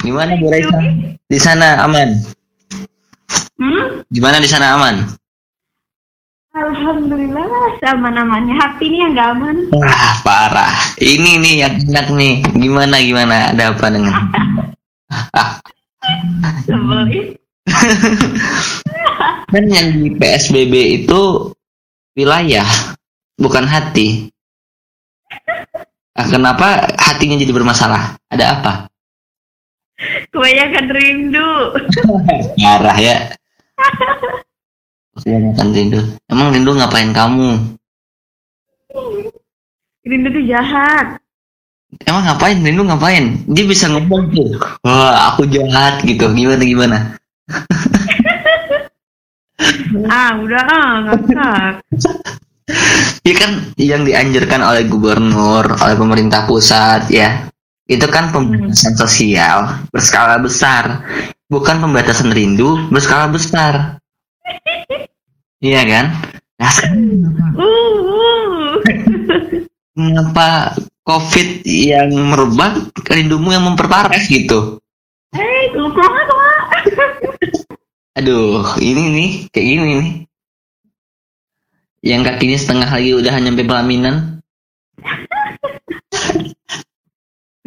Gimana Bu Raisa? Di sana aman? Hmm? Gimana di sana aman? Alhamdulillah aman-amannya. Hati ini yang gak aman. Wah, parah. Ini nih yang enak nih. Gimana gimana? Ada apa dengan? Sebelin. kan yang di PSBB itu wilayah, bukan hati. Nah, kenapa hatinya jadi bermasalah? Ada apa? Kebanyakan rindu. Parah ya. Kebanyakan rindu. Emang rindu ngapain kamu? Rindu tuh jahat. Emang ngapain? Rindu ngapain? Dia bisa ngomong tuh. Wah, aku jahat gitu. Gimana gimana? Ah, udah ah, ngakak. Iya kan yang dianjurkan oleh gubernur, oleh pemerintah pusat ya. Itu kan pembatasan sosial berskala besar, bukan pembatasan rindu berskala besar. Iya kan? Nah, sekarang Uh, uh. mengapa COVID yang merebak, rindumu yang memperparah gitu? Keluar. Aduh, ini nih, kayak gini nih. Yang kakinya setengah lagi udah nyampe pelaminan.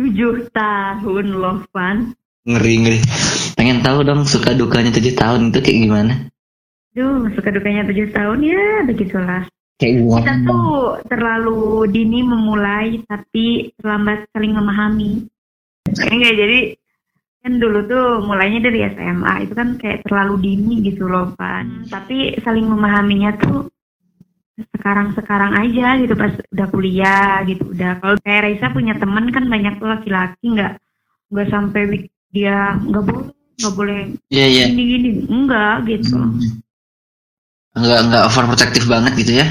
Tujuh tahun loh, Van. Ngeri, ngeri. Pengen tahu dong suka dukanya tujuh tahun itu kayak gimana? Duh, suka dukanya tujuh tahun ya, begitulah. Kayak Kita gimana? tuh terlalu dini memulai, tapi terlambat saling memahami. Enggak, jadi kan dulu tuh mulainya dari SMA, itu kan kayak terlalu dini gitu loh, Pan. Tapi saling memahaminya tuh sekarang-sekarang aja gitu pas udah kuliah gitu udah kalau kayak Raisa punya teman kan banyak tuh laki-laki nggak nggak sampai dia nggak boleh nggak boleh Iya, iya. gini gini enggak gitu Enggak, enggak overprotective banget gitu ya?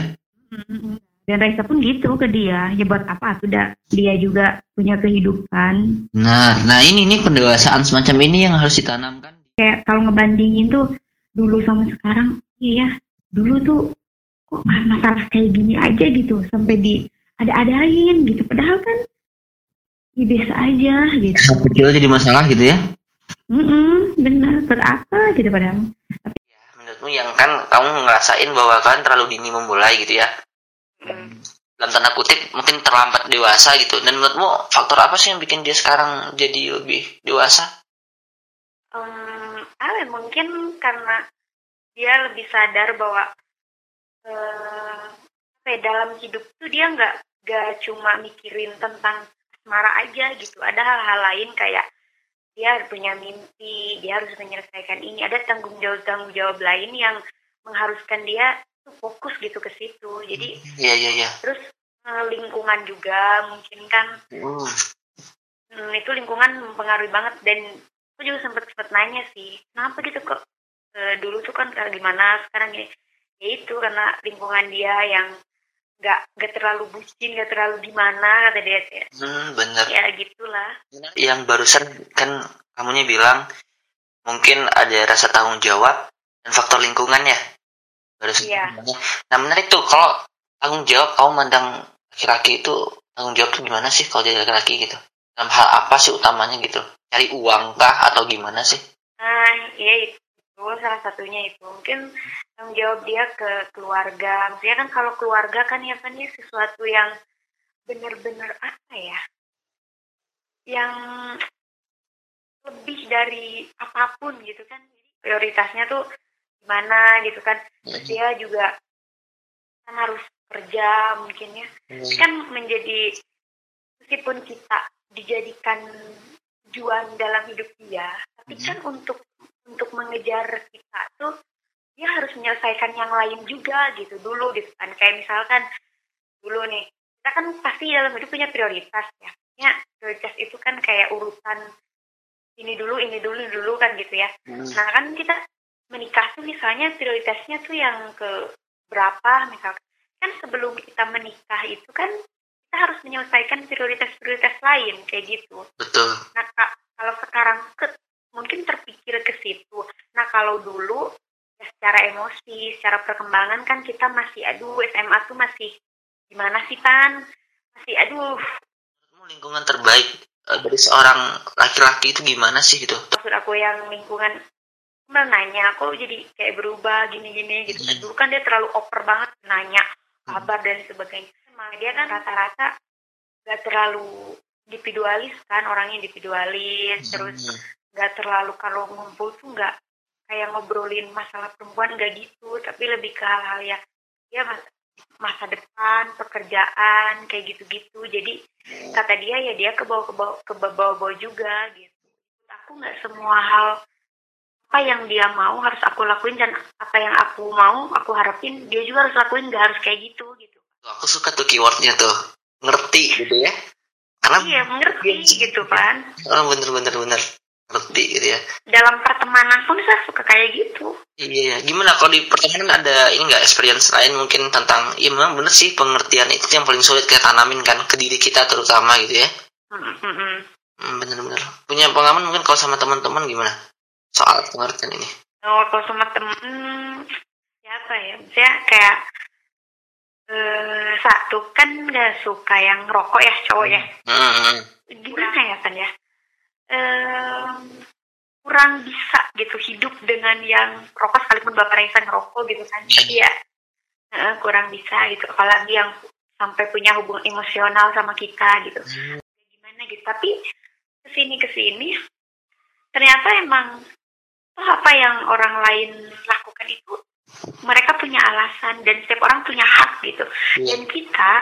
Dan Raisa pun gitu ke dia, ya buat apa? Sudah dia juga punya kehidupan. Nah, nah ini nih pendewasaan semacam ini yang harus ditanamkan. Kayak kalau ngebandingin tuh dulu sama sekarang, iya dulu tuh kok masalah kayak gini aja gitu sampai di ada-adain gitu. Padahal kan ya biasa aja gitu. Hal kecil jadi masalah gitu ya? Mm-mm, benar berapa gitu padahal. Menurutmu yang kan kamu ngerasain bahwa kalian terlalu dini memulai gitu ya? Dalam tanda kutip mungkin terlambat dewasa gitu. Dan menurutmu faktor apa sih yang bikin dia sekarang jadi lebih dewasa? um, ya, mungkin karena dia lebih sadar bahwa eh ya, dalam hidup tuh dia nggak nggak cuma mikirin tentang asmara aja gitu. Ada hal-hal lain kayak dia harus punya mimpi dia harus menyelesaikan ini. Ada tanggung jawab tanggung jawab lain yang mengharuskan dia tuh fokus gitu ke situ. Jadi Iya, iya, iya. terus eh, lingkungan juga mungkin kan. Hmm, itu lingkungan mempengaruhi banget. Dan aku juga sempet sempet nanya sih kenapa gitu kok eh, dulu tuh kan kayak gimana sekarang ya ya itu karena lingkungan dia yang nggak nggak terlalu bucin nggak terlalu gimana kata dia ya, Hmm, bener. ya gitulah Yang barusan kan kamunya bilang mungkin ada rasa tanggung jawab dan faktor lingkungan ya. Barusan. Iya. Nah menarik tuh kalau tanggung jawab kamu mandang laki-laki itu tanggung jawab tuh gimana sih kalau jadi laki-laki gitu? Dalam hal apa sih utamanya gitu? Cari uang kah atau gimana sih? nah iya itu salah satunya itu. Mungkin tanggung jawab dia ke keluarga. Maksudnya kan kalau keluarga kan ya kan ya sesuatu yang benar-benar apa ya? Yang lebih dari apa pun gitu kan. Prioritasnya tuh gimana gitu kan. Terus dia juga kan harus kerja mungkin ya. Ini kan menjadi meskipun kita dijadikan tujuan dalam hidup dia tapi kan untuk untuk mengejar kita tuh dia harus menyelesaikan yang lain juga gitu dulu gitu kan. Kayak misalkan dulu nih kita kan pasti dalam hidup punya prioritas ya. Ya prioritas itu kan kayak urutan ini dulu ini dulu ini dulu kan gitu ya. Nah kan kita menikah tuh misalnya prioritasnya tuh yang ke berapa misalkan. Kan sebelum kita menikah itu kan kita harus menyelesaikan prioritas-prioritas lain kayak gitu. Betul. Nah, kalau sekarang ke, mungkin terpikir ke situ. Nah, kalau dulu ya secara emosi, secara perkembangan kan kita masih aduh SMA tuh masih gimana sih Pan? Masih aduh. Lingkungan terbaik uh, dari seorang laki-laki itu gimana sih gitu? Maksud aku yang lingkungan nanya aku jadi kayak berubah gini-gini? Gitu. Kan dulu kan dia terlalu oper banget nanya kabar dan sebagainya. Emang dia kan rata-rata gak terlalu individualis kan orangnya individualis terus gak terlalu kalau ngumpul tuh gak kayak ngobrolin masalah perempuan gak gitu. Tapi lebih ke hal-hal yang ya mas masa depan pekerjaan kayak gitu-gitu. Jadi kata dia ya dia ke bawah ke bawah ke bawah-bawah juga gitu. Aku nggak semua hal apa yang dia mau harus aku lakuin dan apa yang aku mau aku harapin dia juga harus lakuin nggak harus kayak gitu gitu. Aku suka tuh keywordnya tuh ngerti gitu ya. Karena iya mengerti gitu kan. Oh, bener bener bener ngerti gitu ya dalam pertemanan pun saya suka kayak gitu iya gimana kalau di pertemanan ada ini nggak experience lain mungkin tentang iya memang bener sih pengertian itu yang paling sulit kita tanamin kan ke diri kita terutama gitu ya Hmm, hmm, hmm. hmm, bener-bener punya pengalaman mungkin kalau sama teman-teman gimana soal pengertian ini Oh, kalau sama temen siapa ya? Saya kayak eh satu kan nggak suka yang rokok ya cowok ya. Hmm, hmm, hmm. Gimana ya kan ya? Kurang bisa gitu hidup dengan yang rokok sekalipun bapak Raisa ngerokok gitu kan. Tapi ya eh, kurang bisa gitu. Apalagi yang sampai punya hubungan emosional sama kita gitu. Gimana gitu. Tapi ke sini ke sini ternyata emang toh apa yang orang lain lakukan itu mereka punya alasan dan setiap orang punya hak gitu Iya. dan kita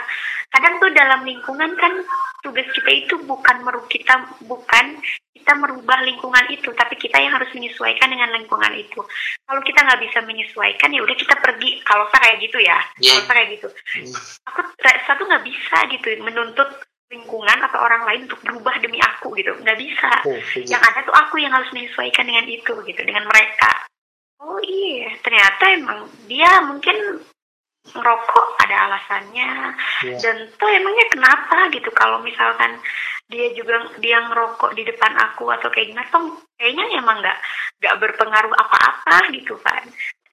kadang tuh dalam lingkungan kan tugas kita itu bukan meru kita bukan kita merubah lingkungan itu tapi kita yang harus menyesuaikan dengan lingkungan itu kalau kita nggak bisa menyesuaikan ya udah kita pergi kalau saya kayak gitu ya Iya. kalau saya kayak gitu Hmm. aku satu nggak bisa gitu menuntut lingkungan atau orang lain untuk berubah demi aku gitu nggak bisa Oh, setuju. yang ada tuh aku yang harus menyesuaikan dengan itu gitu dengan mereka oh iya. Ternyata emang dia mungkin ngerokok ada alasannya. Iya. dan tuh emangnya kenapa gitu? Kalau misalkan dia juga dia ngerokok di depan aku atau kayak gimana tuh kayaknya emang nggak nggak berpengaruh apa-apa gitu kan.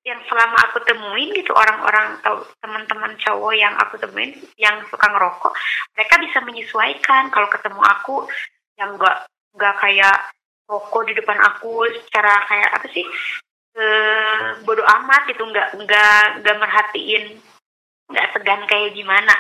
Yang selama aku temuin gitu orang-orang atau teman-teman cowok yang aku temuin yang suka ngerokok mereka bisa menyesuaikan kalau ketemu aku yang nggak nggak kayak rokok di depan aku secara kayak apa sih eh bodoh amat gitu nggak nggak nggak merhatiin. Nggak segan kayak gimana.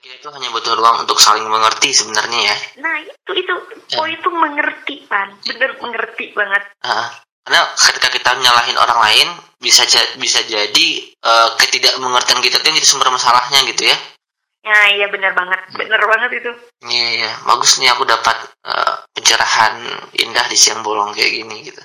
Kita itu hanya butuh ruang untuk saling mengerti sebenarnya ya? Nah itu itu oh itu mengerti pan. Bener mengerti banget. Ah, karena ketika kita nyalahin orang lain bisa bisa jadi eh, ketidakmengertian kita itu yang jadi sumber masalahnya gitu ya? Nah iya bener banget. Bener banget itu. Iya iya. Bagus nih aku dapat eh, pencerahan indah di siang bolong kayak gini gitu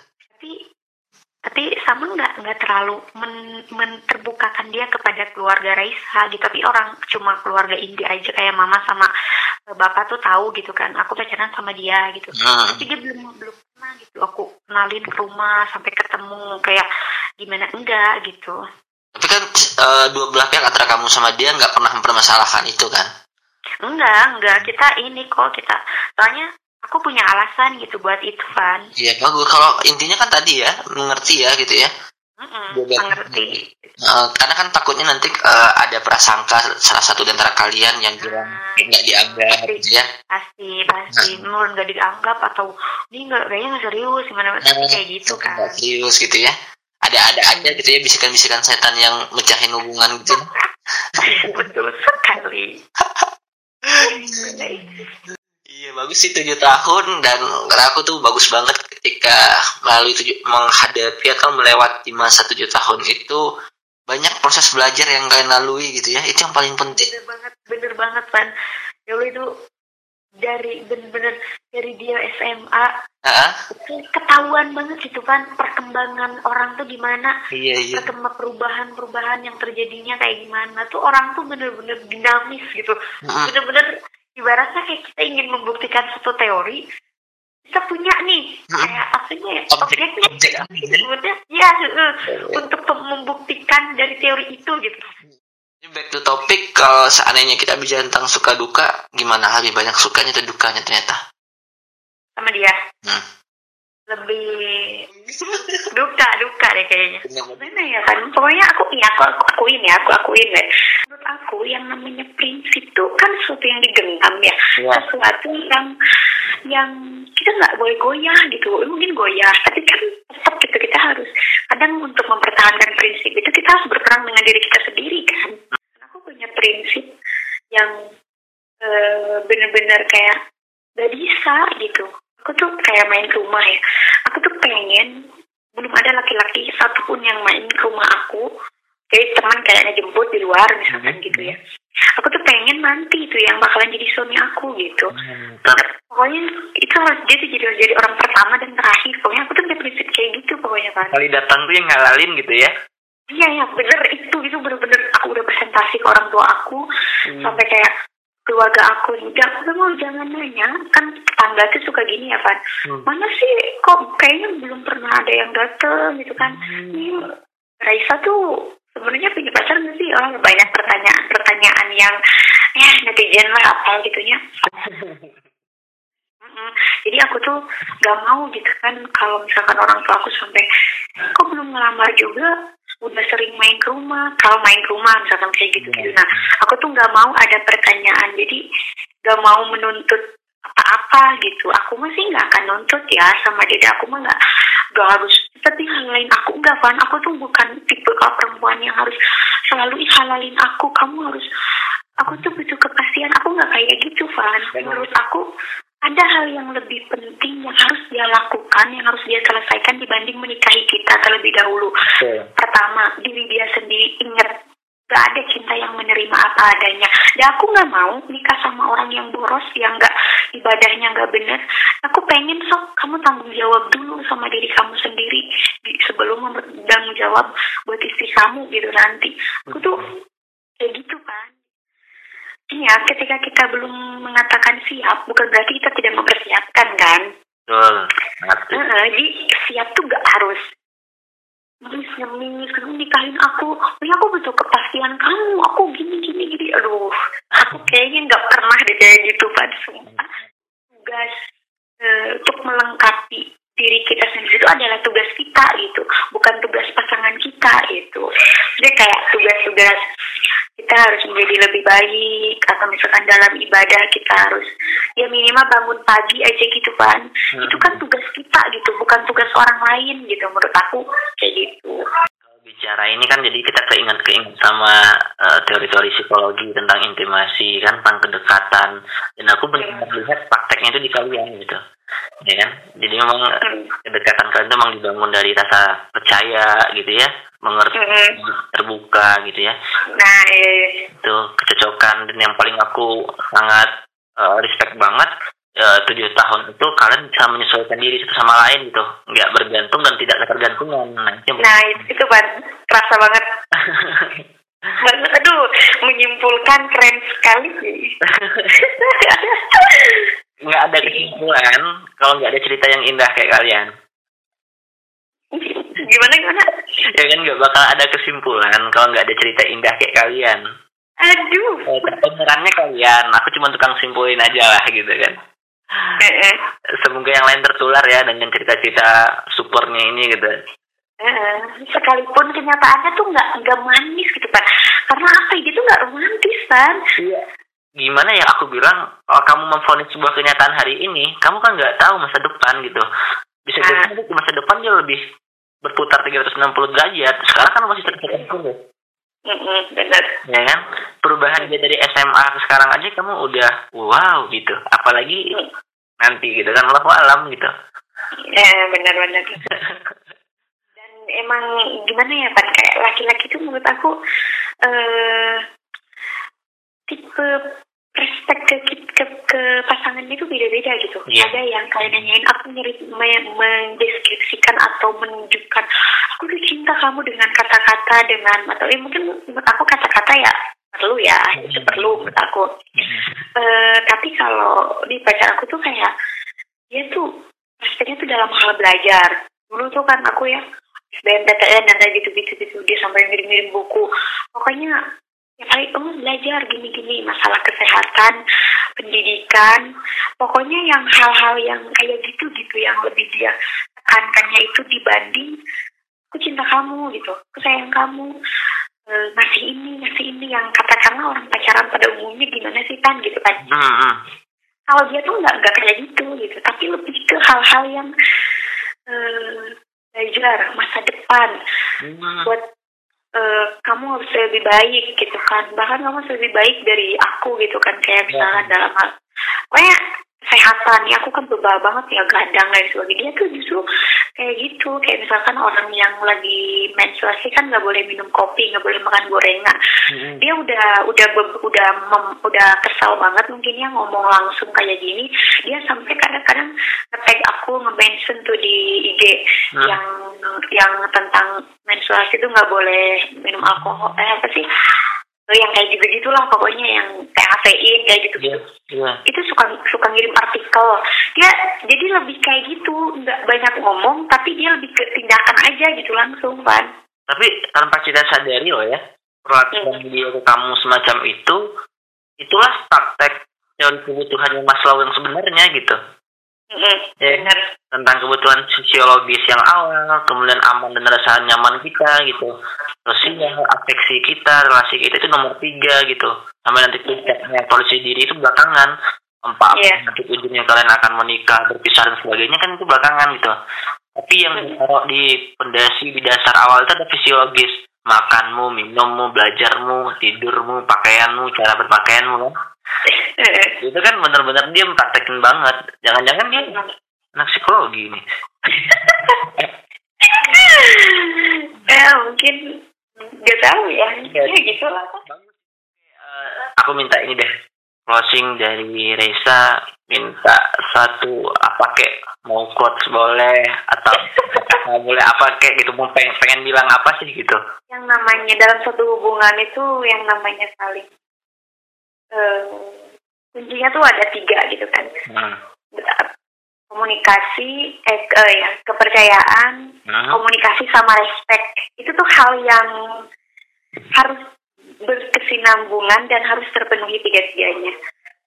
tapi sama nggak nggak terlalu men, menterbukakan dia kepada keluarga Raisa gitu. Tapi orang cuma keluarga inti aja kayak mama sama eh, bapak tuh tahu gitu kan. Aku pacaran sama dia gitu. Hmm, tapi dia belum belum pernah gitu. Aku kenalin ke rumah sampai ketemu kayak gimana enggak gitu. Tapi kan eh, dua belah pihak antara kamu sama dia nggak pernah mempermasalahkan itu kan? Enggak enggak. Kita ini kok kita soalnya aku punya alasan gitu buat itu kan iya bagus. Kalau intinya kan tadi ya mengerti ya gitu ya. Mm-mm, mengerti. Eh, karena kan takutnya nanti eh, ada prasangka salah satu di antara kalian yang bilang Nah, nggak dianggap gitu ya. Pasti pasti. Menurut nggak dianggap atau ini nggak kayaknya nggak serius. Gimana? Tapi kayak gitu kan. serius gitu ya. Ada ada aja gitu ya bisikan-bisikan setan yang mecahin hubungan gitu. Betul sekali iya bagus sih tujuh tahun dan aku tuh bagus banget ketika melalui tujuh menghadapi atau melewati masa tujuh tahun itu banyak proses belajar yang kalian lalui gitu ya itu yang paling penting. Bener banget bener banget pan ya Allah itu dari bener-bener dari dia SMA Ah, itu ketahuan banget gitu kan perkembangan orang tuh gimana iya iya. perubahan-perubahan yang terjadinya kayak gimana tuh orang tuh bener-bener dinamis gitu. Mm-mm. bener-bener ibaratnya kayak kita ingin membuktikan satu teori kita punya nih Mm-mm. kayak aslinya ya Objek- objeknya objek ya? heeh, untuk membuktikan dari teori itu gitu back to topic kalau seandainya kita bicara tentang suka duka gimana lebih banyak sukanya atau dukanya ternyata sama dia Hmm. lebih duka duka deh kayaknya. Gimana ya kan? Pokoknya aku ya aku, aku akuin ya aku akuin deh. Menurut aku yang namanya prinsip tuh kan sesuatu yang digenggam ya. Iya. sesuatu yang yang kita nggak boleh goyah gitu. Mungkin goyah tapi kan tetap gitu kita harus kadang untuk mempertahankan prinsip itu kita harus berperang dengan diri kita sendiri kan. Aku punya prinsip yang uh, bener-bener kayak gak bisa gitu aku tuh kayak main ke rumah ya. Aku tuh pengen belum ada laki-laki satupun yang main ke rumah aku. Jadi teman kayaknya jemput di luar misalkan hmm. gitu ya. aku tuh pengen nanti itu yang bakalan jadi suami aku gitu. Hmm. pokoknya itu harus dia tuh jadi jadi orang pertama dan terakhir. Pokoknya aku tuh punya prinsip kayak gitu pokoknya kan kali datang tuh yang ngalalin gitu ya? Iya ya bener itu itu bener-bener aku udah presentasi ke orang tua aku. Hmm. sampai kayak keluarga aku udah aku mau jangan nanya. Kan tetangga tuh suka gini ya Pan hmm. mana sih? Kok kayaknya belum pernah ada yang dateng gitu kan. Hmm. ini Raisa tuh sebenarnya punya pacar nggak sih? Oh banyak pertanyaan pertanyaan yang ya netizen lah apa gitunya. Jadi aku tuh gak mau gitu kan kalau misalkan orang tua aku sampai kok belum ngelamar juga udah sering main ke rumah kalau main ke rumah misalkan kayak gitu gitu. Nah aku tuh nggak mau ada pertanyaan jadi gak mau menuntut apa-apa gitu. Aku masih nggak akan nuntut ya sama dede aku mah nggak gak harus. Tapi hal lain aku nggak kan aku tuh bukan tipe kalau perempuan yang harus selalu halalin aku. Kamu harus aku tuh butuh kepastian. Aku nggak kayak gitu Van. Menurut aku hal yang lebih penting yang harus dia lakukan, yang harus dia selesaikan dibanding menikahi kita terlebih dahulu. Okay. Pertama, diri dia sendiri ingat gak ada cinta yang menerima apa adanya. Dan aku nggak mau nikah sama orang yang boros, yang nggak ibadahnya nggak benar. Aku pengen sok kamu tanggung jawab dulu sama diri kamu sendiri sebelum bertanggung jawab buat istri kamu gitu nanti. Aku tuh kayak gitu kan. Iya, ketika kita belum mengatakan siap, bukan berarti kita tidak mempersiapkan kan? Betul. Uh, jadi siap tuh gak harus ngemis ngemis kamu nikahin aku. Ya aku butuh kepastian kamu aku gini gini gini. Aduh aku kayaknya nggak pernah deh kayak gitu pada semua tugas uh, untuk melengkapi diri kita sendiri itu adalah tugas kita gitu. Bukan tugas pasangan kita itu jadi kayak tugas-tugas kita harus menjadi lebih baik atau misalkan dalam ibadah kita harus ya minimal bangun pagi aja gitu kan hmm. itu kan tugas kita gitu bukan tugas orang lain gitu menurut aku kayak gitu bicara ini kan jadi kita keinget keinget sama uh, teori-teori psikologi tentang intimasi kan tentang kedekatan dan aku benar-benar iya. lihat prakteknya itu di kalian gitu ya kan jadi memang hmm. kedekatan kalian itu memang dibangun dari rasa percaya gitu ya mengerti hmm. terbuka gitu ya nah iya. itu kecocokan dan yang paling aku sangat uh, respect banget uh, tujuh tahun itu kalian bisa menyesuaikan diri satu sama lain gitu nggak bergantung dan tidak ketergantungan nah itu nah itu, itu ban terasa banget Aduh, menyimpulkan keren sekali sih. nggak ada kesimpulan kalau nggak ada cerita yang indah kayak kalian. Gimana gimana? Ya kan nggak bakal ada kesimpulan kalau nggak ada cerita indah kayak kalian. Aduh. Eh, benerannya kalian. Aku cuma tukang simpulin aja lah gitu kan. Eh, semoga yang lain tertular ya dengan cerita-cerita supernya ini gitu. Uh, sekalipun kenyataannya tuh nggak nggak manis gitu kan karena apa? Itu tuh nggak romantis kan iya gimana ya aku bilang kalau kamu memfonis sebuah kenyataan hari ini kamu kan nggak tahu masa depan gitu bisa jadi uh. masa depan dia lebih berputar 360 derajat. Sekarang kan masih dulu. Mm benar. Ya kan? Perubahan dia dari SMA ke sekarang aja kamu udah wow gitu. Apalagi mm. nanti gitu kan Allah alam gitu. Ya benar-benar. Dan emang gimana ya Pak? Kayak laki-laki itu menurut aku eh uh, tipe respect ke, ke, ke pasangan itu beda-beda gitu. Yeah. Ada yang kayak nanyain aku nyari mendeskripsikan atau menunjukkan aku tuh cinta kamu dengan kata-kata dengan atau ya mungkin menurut aku kata-kata ya perlu ya itu perlu menurut aku. Uh, tapi kalau di pacar aku tuh kayak dia tuh respectnya tuh dalam hal belajar. Dulu tuh kan aku ya SBMPTN dan kayak gitu-gitu gitu dia sampai ngirim-ngirim buku. Pokoknya ya kali kamu belajar gini-gini masalah kesehatan pendidikan. Pokoknya yang hal-hal yang kayak gitu gitu yang lebih dia tekankannya itu dibanding aku cinta kamu gitu. Aku sayang kamu. E, ngasih ini ngasih ini. Yang katakanlah orang pacaran pada umumnya gimana sih kan gitu kan. Hmm. kalau dia tuh nggak nggak kayak gitu gitu. Tapi lebih ke hal-hal yang uh, belajar masa depan. Hmm. buat uh, kamu harus lebih baik gitu kan. Bahkan kamu harus lebih baik dari aku gitu kan. Kayak misalnya ya. dalam hal pokoknya kesehatan. Ya aku kan bebal banget ya gadang dan sebagainya. Dia tuh justru kayak gitu. Kayak misalkan orang yang lagi menstruasi kan nggak boleh minum kopi nggak boleh makan gorengan. Hmm. dia udah udah udah mem, udah kesal banget mungkin ya ngomong langsung kayak gini. Dia sampai kadang-kadang ngetag aku nge-mention tuh di IG hmm. yang yang tentang menstruasi itu nggak boleh minum alkohol. Eh apa sih? Yang kayak gitu gitulah pokoknya yang kayak kafein kayak gitu gitu yeah, yeah. itu suka suka ngirim artikel. Dia jadi lebih kayak gitu. Nggak banyak ngomong tapi dia lebih ke tindakan aja gitu langsung kan tapi tanpa kita sadari loh ya perlakuan hmm. dia ke kamu semacam itu itulah praktek teori kebutuhan yang Maslow yang sebenarnya gitu Mm-hmm. Ya, benar. tentang kebutuhan fisiologis yang awal, kemudian aman dan rasa nyaman kita gitu, sosial, afeksi kita, relasi kita itu nomor tiga gitu, sampai nanti puncaknya polisi diri itu belakangan, empat yeah. nanti ujungnya kalian akan menikah, berpisah dan sebagainya kan itu belakangan gitu. Tapi yang mm-hmm. di pondasi di dasar awal itu ada fisiologis, makanmu, minummu, belajarmu, tidurmu, pakaianmu, cara berpakaianmu kan itu kan benar-benar dia mempraktekin banget. Jangan-jangan dia anak psikologi ini. Ya mungkin gak tahu ya. Ya, ya gitu lah uh, aku minta ini deh. Closing dari Reza minta satu apa kek? Mau quotes boleh atau mau boleh apa kek gitu? Mau pengen, pengen bilang apa sih gitu? Yang namanya dalam satu hubungan itu yang namanya saling uh, kuncinya tuh ada tiga gitu kan hmm. komunikasi eh, uh, ya kepercayaan hmm. komunikasi sama respect itu tuh hal yang harus berkesinambungan dan harus terpenuhi tiga-tiganya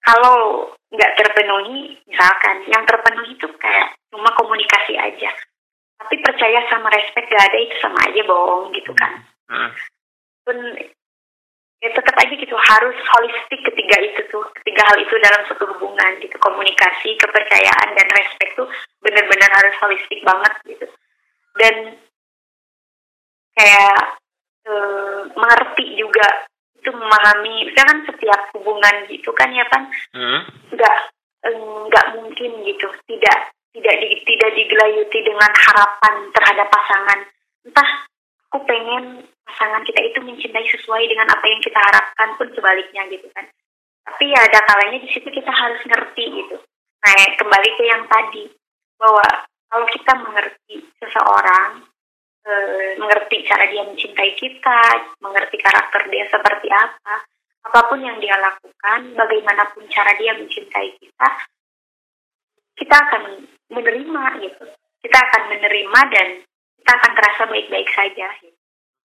kalau nggak terpenuhi misalkan yang terpenuhi itu kayak cuma komunikasi aja tapi percaya sama respect gak ada itu sama aja bohong gitu kan hmm. pun ya tetap aja gitu harus holistik ketiga itu tuh ketiga hal itu dalam satu hubungan gitu. Komunikasi kepercayaan dan respect tuh benar-benar harus holistik banget gitu. Dan kayak e, mengerti juga itu memahami misalnya kan setiap hubungan gitu kan ya kan nggak hmm. nggak mungkin gitu tidak tidak di, tidak digelayuti dengan harapan terhadap pasangan. Entah aku pengen pasangan kita itu mencintai sesuai dengan apa yang kita harapkan pun sebaliknya gitu kan. Tapi ya ada kalanya di situ kita harus ngerti gitu. Nah kembali ke yang tadi bahwa kalau kita mengerti seseorang e, mengerti cara dia mencintai kita mengerti karakter dia seperti apa apa pun yang dia lakukan bagaimanapun cara dia mencintai kita kita akan menerima gitu. Kita akan menerima dan kita akan terasa baik-baik saja. gitu.